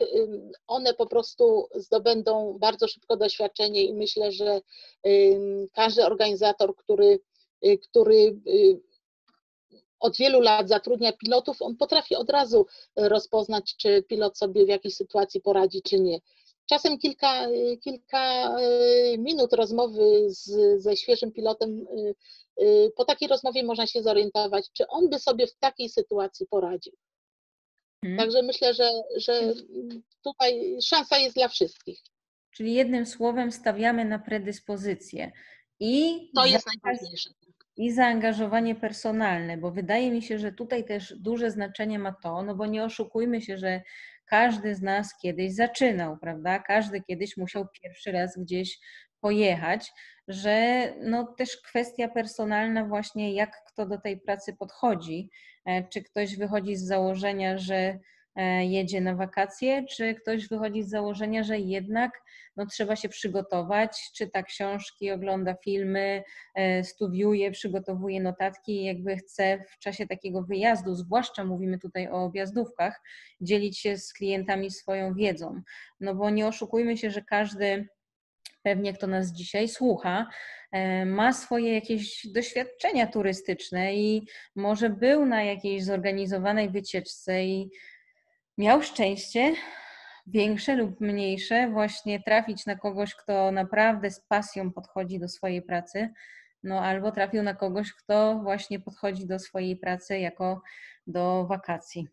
one po prostu zdobędą bardzo szybko doświadczenie i myślę, że każdy organizator, który, y, który y, od wielu lat zatrudnia pilotów, on potrafi od razu rozpoznać, czy pilot sobie w jakiejś sytuacji poradzi, czy nie. Czasem kilka, kilka y, minut rozmowy z, ze świeżym pilotem, po takiej rozmowie można się zorientować, czy on by sobie w takiej sytuacji poradził. Mhm. Także myślę, że, że tutaj szansa jest dla wszystkich. Czyli jednym słowem stawiamy na predyspozycję. I to jest najważniejsze. I zaangażowanie personalne, bo wydaje mi się, że tutaj też duże znaczenie ma to, no bo nie oszukujmy się, że każdy z nas kiedyś zaczynał, prawda? Każdy kiedyś musiał pierwszy raz gdzieś pojechać, że no też kwestia personalna właśnie, jak kto do tej pracy podchodzi, e, czy ktoś wychodzi z założenia, że e, jedzie na wakacje, czy ktoś wychodzi z założenia, że jednak no, trzeba się przygotować, czyta książki, ogląda filmy, e, studiuje, przygotowuje notatki i jakby chce w czasie takiego wyjazdu, zwłaszcza mówimy tutaj o objazdówkach, dzielić się z klientami swoją wiedzą. No bo nie oszukujmy się, że każdy pewnie kto nas dzisiaj słucha, e, ma swoje jakieś doświadczenia turystyczne i może był na jakiejś zorganizowanej wycieczce i miał szczęście, większe lub mniejsze, właśnie trafić na kogoś, kto naprawdę z pasją podchodzi do swojej pracy, no albo trafił na kogoś, kto właśnie podchodzi do swojej pracy jako do wakacji.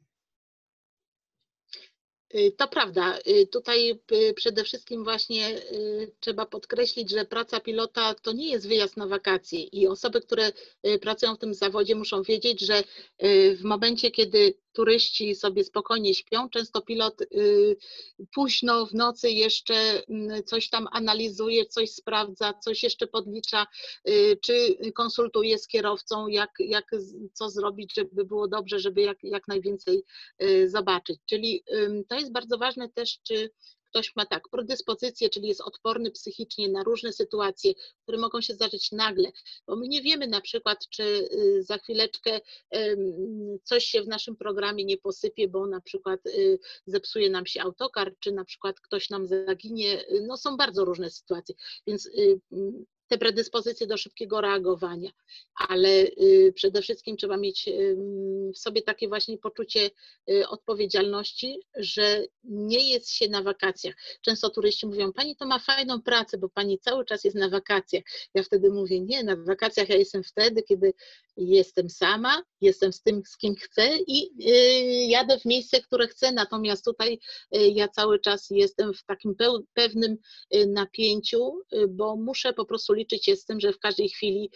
Y, to prawda. Y, tutaj y, przede wszystkim właśnie trzeba podkreślić, że praca pilota to nie jest wyjazd na wakacje i osoby, które pracują w tym zawodzie muszą wiedzieć, że w momencie, kiedy turyści sobie spokojnie śpią. Często pilot y, późno w nocy jeszcze mm, coś tam analizuje, coś sprawdza, coś jeszcze podlicza, y, czy konsultuje z kierowcą, jak, jak co zrobić, żeby było dobrze, żeby jak, jak najwięcej y, zobaczyć. Czyli to jest bardzo ważne też, czy ktoś ma tak, predyspozycję, czyli jest odporny psychicznie na różne sytuacje, które mogą się zdarzyć nagle, bo my nie wiemy na przykład, czy y, za chwileczkę coś się w naszym programie nie posypie, bo na przykład y, zepsuje nam się autokar, czy na przykład ktoś nam zaginie, no są bardzo różne sytuacje, więc y, te predyspozycje do szybkiego reagowania, ale y, przede wszystkim trzeba mieć w sobie takie właśnie poczucie y, odpowiedzialności, że nie jest się na wakacjach. Często turyści mówią, pani to ma fajną pracę, bo pani cały czas jest na wakacjach. Ja wtedy mówię, nie, na wakacjach ja jestem wtedy, kiedy jestem sama, jestem z tym, z kim chcę i y, jadę w miejsce, które chcę, natomiast tutaj ja cały czas jestem w takim pewnym napięciu, bo muszę po prostu liczyć się z tym, że w każdej chwili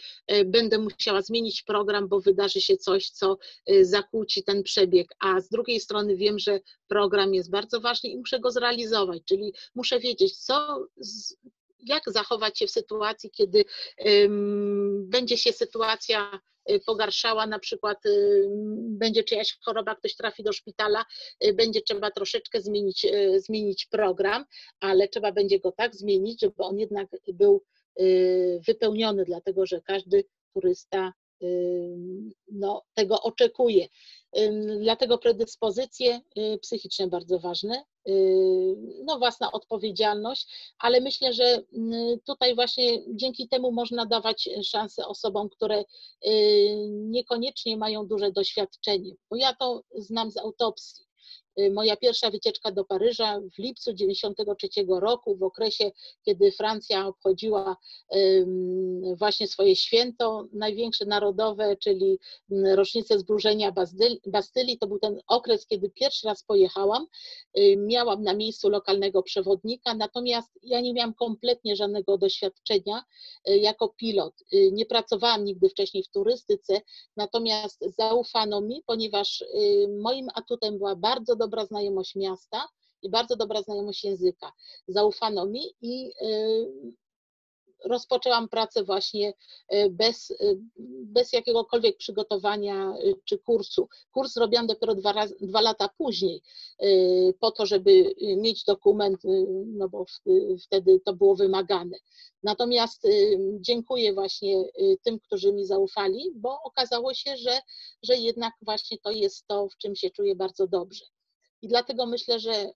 będę musiała zmienić program, bo wydarzy się coś, co zakłóci ten przebieg, a z drugiej strony wiem, że program jest bardzo ważny i muszę go zrealizować, czyli muszę wiedzieć, co jak zachować się w sytuacji, kiedy um, będzie się sytuacja pogarszała, na przykład będzie czyjaś choroba, ktoś trafi do szpitala, będzie trzeba troszeczkę zmienić, zmienić program, ale trzeba będzie go tak zmienić, żeby on jednak był wypełniony, dlatego że każdy turysta no, tego oczekuje. Dlatego predyspozycje y, psychiczne bardzo ważne, y, no własna odpowiedzialność, ale myślę, że y, tutaj właśnie dzięki temu można dawać szansę osobom, które niekoniecznie mają duże doświadczenie, bo ja to znam z autopsji. Y, moja pierwsza wycieczka do Paryża w lipcu 1993 roku, w okresie, kiedy Francja obchodziła właśnie swoje święto największe narodowe, czyli rocznicę zburzenia Bastylii. To był ten okres, kiedy pierwszy raz pojechałam. Y, miałam na miejscu lokalnego przewodnika, natomiast ja nie miałam kompletnie żadnego doświadczenia y, jako pilot. Nie pracowałam nigdy wcześniej w turystyce, natomiast zaufano mi, ponieważ moim atutem była bardzo dobra znajomość miasta i bardzo dobra znajomość języka. Zaufano mi i y, rozpoczęłam pracę właśnie y, bez, y, bez jakiegokolwiek przygotowania czy kursu. Kurs robiłam dopiero dwa, raz, dwa lata później, po to, żeby mieć dokument, no bo wtedy to było wymagane. Natomiast dziękuję właśnie tym, którzy mi zaufali, bo okazało się, że, że jednak właśnie to jest to, w czym się czuję bardzo dobrze. I dlatego myślę, że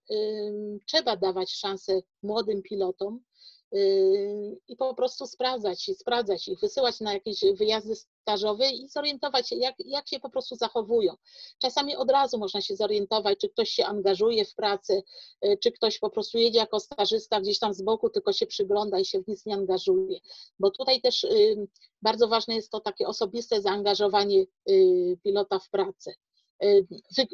trzeba dawać szansę młodym pilotom i po prostu sprawdzać, sprawdzać ich, wysyłać na jakieś wyjazdy stażowe i zorientować się, jak, jak się po prostu zachowują. Czasami od razu można się zorientować, czy ktoś się angażuje w pracę, y, czy ktoś po prostu jedzie jako stażysta gdzieś tam z boku, tylko się przygląda i się w nic nie angażuje. Bo tutaj też bardzo ważne jest to takie osobiste zaangażowanie y, pilota w pracę. E,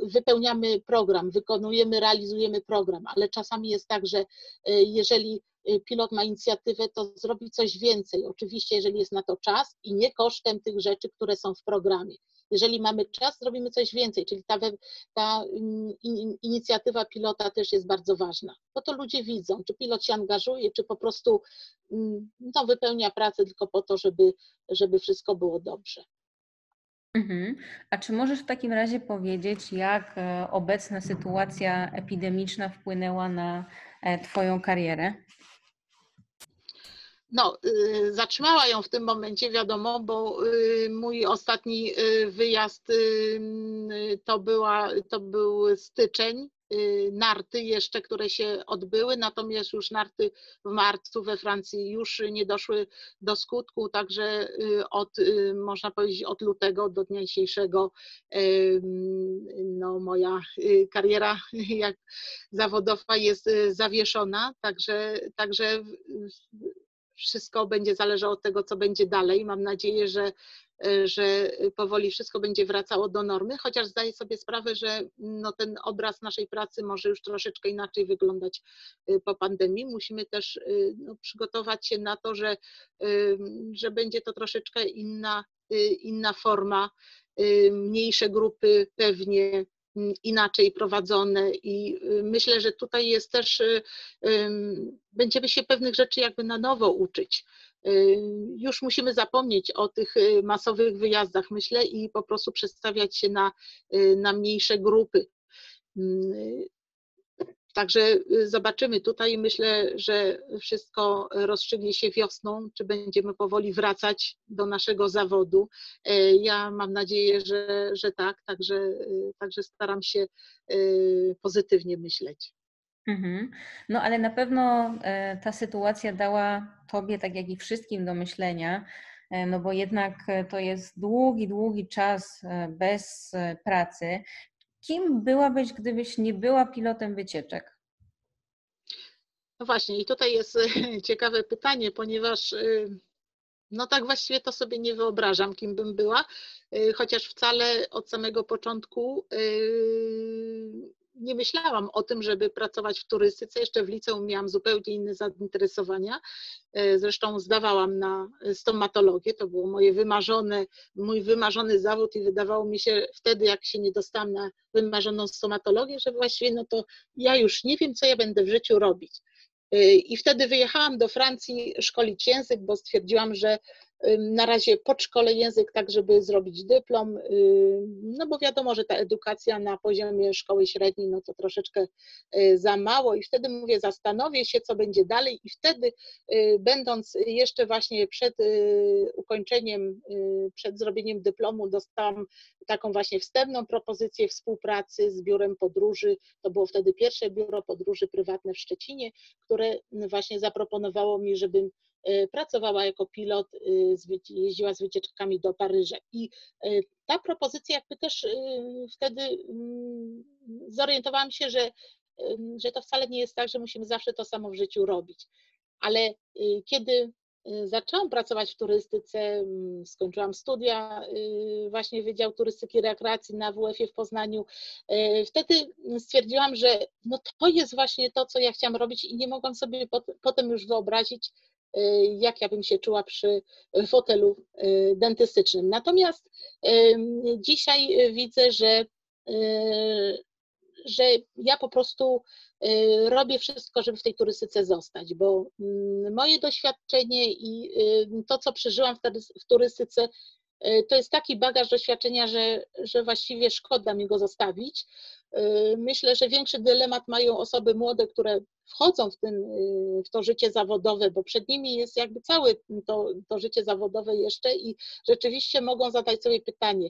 wypełniamy program, wykonujemy, realizujemy program, ale czasami jest tak, że e, jeżeli e, pilot ma inicjatywę, to zrobi coś więcej. Oczywiście, jeżeli jest na to czas i nie kosztem tych rzeczy, które są w programie. Jeżeli mamy czas, zrobimy coś więcej, czyli ta, ta mm, inicjatywa pilota też jest bardzo ważna, bo to ludzie widzą, czy pilot się angażuje, czy po prostu mm, no, wypełnia pracę tylko po to, żeby, żeby wszystko było dobrze. Mhm. A czy możesz w takim razie powiedzieć, jak e, obecna sytuacja epidemiczna wpłynęła na e, Twoją karierę? No, y, zatrzymała ją w tym momencie, wiadomo, bo y, mój ostatni y, wyjazd to, była, to był styczeń narty jeszcze, które się odbyły, natomiast już narty w marcu we Francji już nie doszły do skutku, także y, od, y, można powiedzieć, od lutego do dnia dzisiejszego no, moja kariera jak zawodowa jest zawieszona, także, także wszystko będzie zależało od tego, co będzie dalej. Mam nadzieję, że E, że powoli wszystko będzie wracało do normy, chociaż zdaję sobie sprawę, że no, ten obraz naszej pracy może już troszeczkę inaczej wyglądać e, po pandemii. Musimy też e, no, przygotować się na to, że, że będzie to troszeczkę inna, inna forma, mniejsze grupy pewnie inaczej prowadzone i myślę, że tutaj jest też, będziemy się pewnych rzeczy jakby na nowo uczyć. Y, już musimy zapomnieć o tych y, masowych wyjazdach, myślę, i po prostu przestawiać się na, y, na mniejsze grupy. Także zobaczymy tutaj. Myślę, że wszystko rozstrzygnie się wiosną, czy będziemy powoli wracać do naszego zawodu. Ja mam nadzieję, że, że tak, także, także staram się pozytywnie myśleć. Mhm. No ale na pewno e, ta sytuacja dała Tobie, tak jak i wszystkim, do myślenia, e, no bo jednak e, to jest długi, długi czas bez pracy. Kim byłabyś, gdybyś nie była pilotem wycieczek? No właśnie, i tutaj jest ciekawe pytanie, ponieważ no tak właściwie to sobie nie wyobrażam, kim bym była, chociaż wcale od samego początku nie myślałam o tym, żeby pracować w turystyce. Jeszcze w liceum miałam zupełnie inne zainteresowania. E, zresztą zdawałam na stomatologię. To było moje wymarzone, mój wymarzony zawód i wydawało mi się wtedy, jak się nie dostałam na wymarzoną stomatologię, że właściwie no to ja już nie wiem, co ja będę w życiu robić. E, I wtedy wyjechałam do Francji szkolić język, bo stwierdziłam, że na razie podszkolę język tak, żeby zrobić dyplom, no bo wiadomo, że ta edukacja na poziomie szkoły średniej, no to troszeczkę za mało i wtedy mówię, zastanowię się, co będzie dalej i wtedy będąc jeszcze właśnie przed ukończeniem, przed zrobieniem dyplomu dostałam taką właśnie wstępną propozycję współpracy z biurem podróży. To było wtedy pierwsze biuro podróży prywatne w Szczecinie, które właśnie zaproponowało mi, żebym pracowała jako pilot, e, jeździła z wycieczkami do Paryża. I e, ta propozycja jakby też wtedy mm, zorientowałam się, że, że to wcale nie jest tak, że musimy zawsze to samo w życiu robić. Ale kiedy Y, zaczęłam pracować w turystyce, mm, skończyłam studia, y, właśnie Wydział Turystyki i Rekreacji na WF-ie w Poznaniu. Y, wtedy stwierdziłam, że no to jest właśnie to, co ja chciałam robić i nie mogłam sobie potem już wyobrazić, jak ja bym się czuła przy fotelu dentystycznym. Natomiast dzisiaj widzę, że że ja po prostu y, robię wszystko, żeby w tej turystyce zostać, bo mm, moje doświadczenie i y, to, co przeżyłam w turystyce, y, to jest taki bagaż doświadczenia, że, że właściwie szkoda mi go zostawić. Myślę, że większy dylemat mają osoby młode, które wchodzą w, ten, w to życie zawodowe, bo przed nimi jest jakby całe to, to życie zawodowe jeszcze i rzeczywiście mogą zadać sobie pytanie.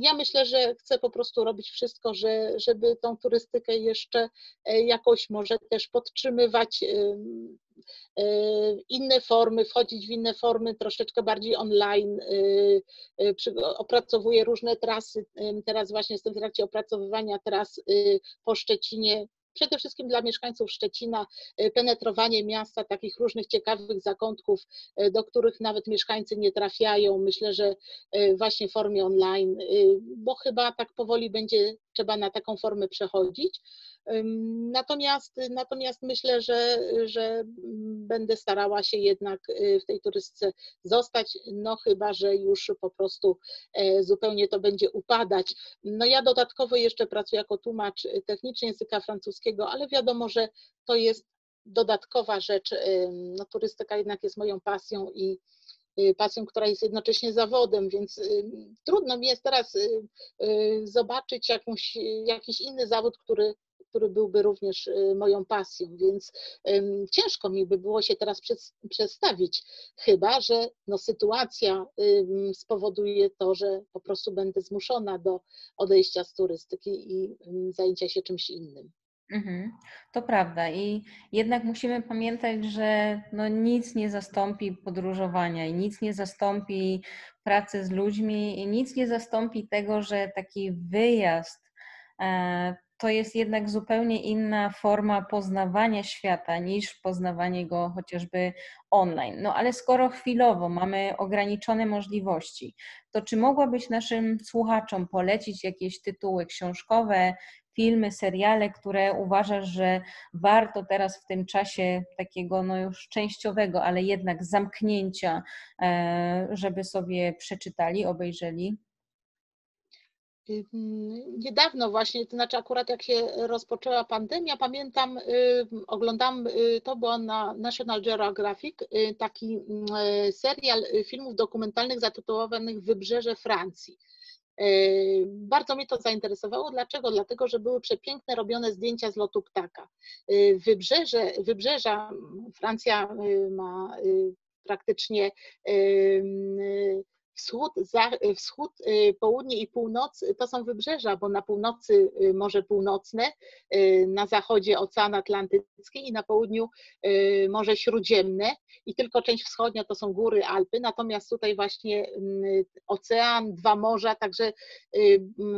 Ja myślę, że chcę po prostu robić wszystko, że, żeby tą turystykę jeszcze e, jakoś może też podtrzymywać e, inne formy, wchodzić w inne formy, troszeczkę bardziej online. Opracowuję różne trasy. Teraz właśnie jestem w trakcie opracowywania tras po Szczecinie, przede wszystkim dla mieszkańców Szczecina e, penetrowanie miasta, takich różnych ciekawych zakątków, e, do których nawet mieszkańcy nie trafiają. Myślę, że e, właśnie w formie online, bo chyba tak powoli będzie trzeba na taką formę przechodzić. Natomiast, natomiast myślę, że, że będę starała się jednak y, w tej turystyce zostać, no chyba, że już po prostu e, zupełnie to będzie upadać. No ja dodatkowo jeszcze pracuję jako tłumacz techniczny języka francuskiego, ale wiadomo, że to jest dodatkowa rzecz. No, turystyka jednak jest moją pasją i y, pasją, która jest jednocześnie zawodem, więc trudno mi jest teraz y, zobaczyć jakąś, jakiś inny zawód, który który byłby również y, moją pasją, więc ciężko mi by było się teraz przedstawić, chyba że no, sytuacja spowoduje to, że po prostu będę zmuszona do odejścia z turystyki i zajęcia się czymś innym. Mhm, to prawda i jednak musimy pamiętać, że no nic nie zastąpi podróżowania i nic nie zastąpi pracy z ludźmi i nic nie zastąpi tego, że taki wyjazd e, to jest jednak zupełnie inna forma poznawania świata niż poznawanie go chociażby online. No ale skoro chwilowo mamy ograniczone możliwości, to czy mogłabyś naszym słuchaczom polecić jakieś tytuły książkowe, filmy, seriale, które uważasz, że warto teraz w tym czasie takiego no już częściowego, ale jednak zamknięcia, e, żeby sobie przeczytali, obejrzeli? Niedawno właśnie, to znaczy akurat jak się rozpoczęła pandemia, pamiętam, oglądam, y, to było na National Geographic, y, taki y, serial filmów dokumentalnych zatytułowanych Wybrzeże Francji. Bardzo mnie to zainteresowało. Dlaczego? Dlatego, że były przepiękne robione zdjęcia z lotu ptaka. Wybrzeże, wybrzeża, Francja ma praktycznie wschód, za, wschód, y, południe i północ to są wybrzeża, bo na północy y, Morze Północne, y, na zachodzie Ocean Atlantycki i na południu Morze Śródziemne. I tylko część wschodnia to są góry Alpy, natomiast tutaj właśnie mm, ocean, dwa morza, także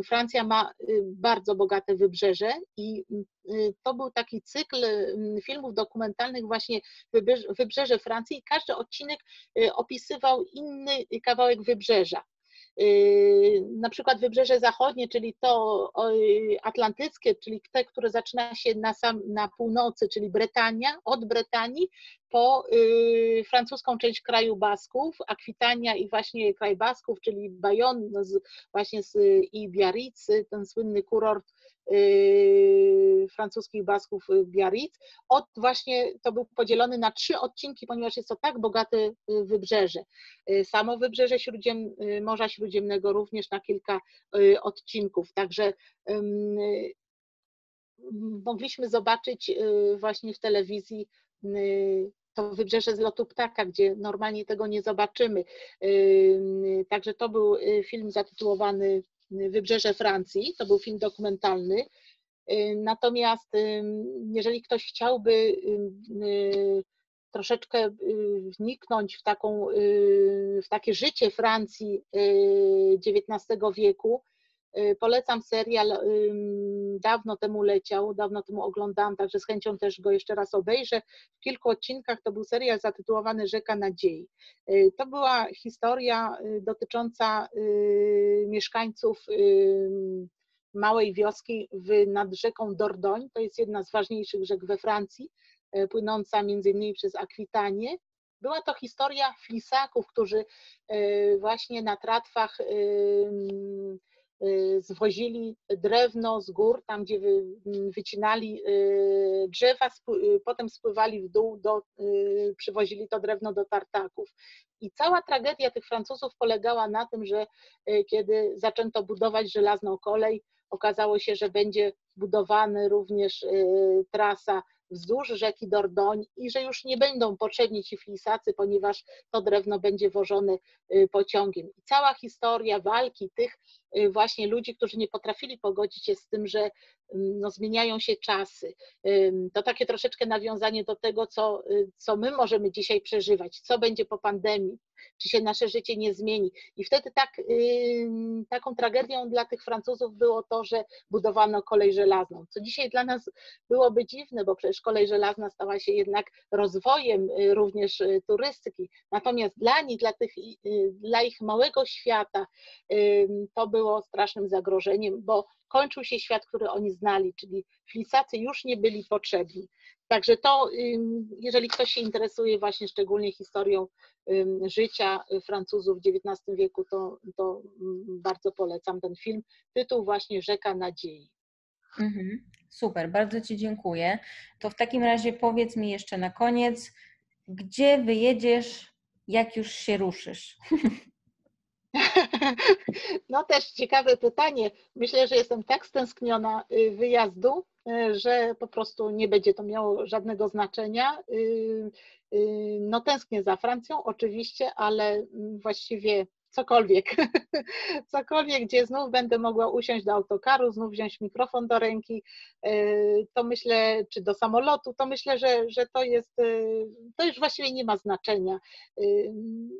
Francja ma bardzo bogate wybrzeże i to był taki cykl filmów dokumentalnych właśnie Wybrzeże Francji i każdy odcinek opisywał inny kawałek wybrzeża. Y, na przykład wybrzeże zachodnie, czyli to atlantyckie, czyli te, które zaczyna się na, sam, na północy, czyli Bretania, od Bretanii po y, francuską część kraju Basków, Akwitania i właśnie kraj Basków, czyli Bayonne, no z, właśnie z, i Biarritz, ten słynny kurort y, francuskich Basków Biarritz. Od właśnie to był podzielony na trzy odcinki, ponieważ jest to tak bogate wybrzeże. Samo wybrzeże Śródziem, Morza Śródziemnego również na kilka odcinków, także mogliśmy zobaczyć właśnie w telewizji to wybrzeże z lotu ptaka, gdzie normalnie tego nie zobaczymy. Także to był y, film zatytułowany Wybrzeże Francji, to był film dokumentalny. Natomiast jeżeli ktoś chciałby y, troszeczkę y, wniknąć w, taką, w takie życie Francji XIX wieku, Y, polecam serial, dawno temu leciał, dawno temu oglądałam, także z chęcią też go jeszcze raz obejrzę. W kilku odcinkach to był serial zatytułowany Rzeka Nadziei. Y, to była historia y, dotycząca mieszkańców małej wioski nad rzeką Dordogne. To jest jedna z ważniejszych rzek we Francji, płynąca między innymi przez Akwitanię. Była to historia flisaków, którzy właśnie na tratwach Y, zwozili drewno z gór, tam gdzie wycinali y, drzewa, y, potem spływali w dół, do, przywozili to drewno do tartaków. I cała tragedia tych Francuzów polegała na tym, że kiedy zaczęto budować żelazną kolej, okazało się, że będzie budowany również trasa wzdłuż rzeki Dordoń i że już nie będą potrzebni ci flisacy, ponieważ to drewno będzie wożone pociągiem. I cała historia walki tych Y, właśnie ludzi, którzy nie potrafili pogodzić się z tym, że mm, no, zmieniają się czasy. To takie troszeczkę nawiązanie do tego, co, y, co my możemy dzisiaj przeżywać, co będzie po pandemii, czy się nasze życie nie zmieni. I wtedy tak, taką tragedią dla tych Francuzów było to, że budowano kolej żelazną, co dzisiaj dla nas byłoby dziwne, bo przecież kolej żelazna stała się jednak rozwojem y, również turystyki. Natomiast dla nich, dla, tych, dla ich małego świata, to był było strasznym zagrożeniem, bo kończył się świat, który oni znali, czyli flisacy już nie byli potrzebni. Także to, jeżeli ktoś się interesuje właśnie szczególnie historią życia Francuzów w XIX wieku, to, to bardzo polecam ten film. Tytuł właśnie Rzeka Nadziei. Mhm, super, bardzo Ci dziękuję. To w takim razie powiedz mi jeszcze na koniec, gdzie wyjedziesz, jak już się ruszysz? No też ciekawe pytanie. Myślę, że jestem tak stęskniona y, wyjazdu, y, że po prostu nie będzie to miało żadnego znaczenia. Y, no tęsknię za Francją oczywiście, ale właściwie cokolwiek, cokolwiek, gdzie znów będę mogła usiąść do autokaru, znów wziąć mikrofon do ręki, to myślę, czy do samolotu, to myślę, że, że to jest, to już właściwie nie ma znaczenia,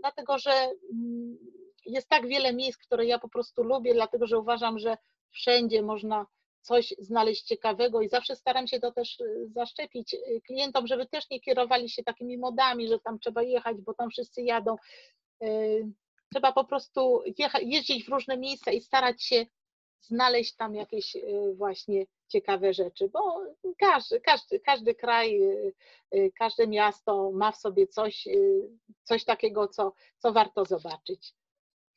dlatego że mm, jest tak wiele miejsc, które ja po prostu lubię, dlatego że uważam, że wszędzie można coś znaleźć ciekawego i zawsze staram się to też y, zaszczepić y, klientom, żeby też nie kierowali się takimi modami, że tam trzeba jechać, bo tam wszyscy jadą. Y, trzeba po prostu jeździć w różne miejsca i starać się znaleźć tam jakieś właśnie ciekawe rzeczy, bo każdy, każdy, każdy kraj, każde miasto ma w sobie coś, coś takiego, co, co warto zobaczyć.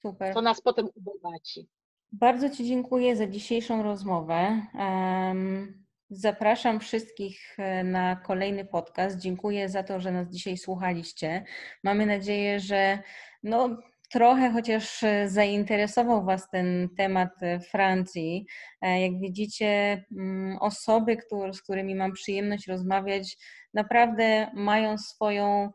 Super. To nas potem ubogaci. Bardzo Ci dziękuję za dzisiejszą rozmowę. Zapraszam wszystkich e, na kolejny podcast. Dziękuję za to, że nas dzisiaj słuchaliście. Mamy nadzieję, że no, trochę chociaż e, zainteresował Was ten temat e, Francji. Jak widzicie, mm, osoby, z którymi mam przyjemność rozmawiać, naprawdę mają swoją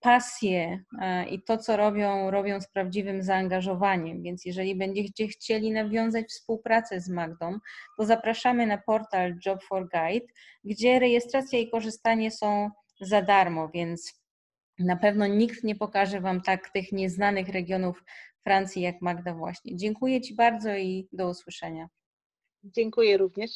pasję e, i to, co robią, robią z prawdziwym zaangażowaniem. Więc jeżeli będziecie chcieli nawiązać współpracę z Magdą, to zapraszamy na portal Job for Guide, gdzie rejestracja i korzystanie są za darmo, więc na pewno nikt nie pokaże Wam tak tych nieznanych regionów Francji jak Magda właśnie. Dziękuję Ci bardzo i do usłyszenia. Dziękuję również.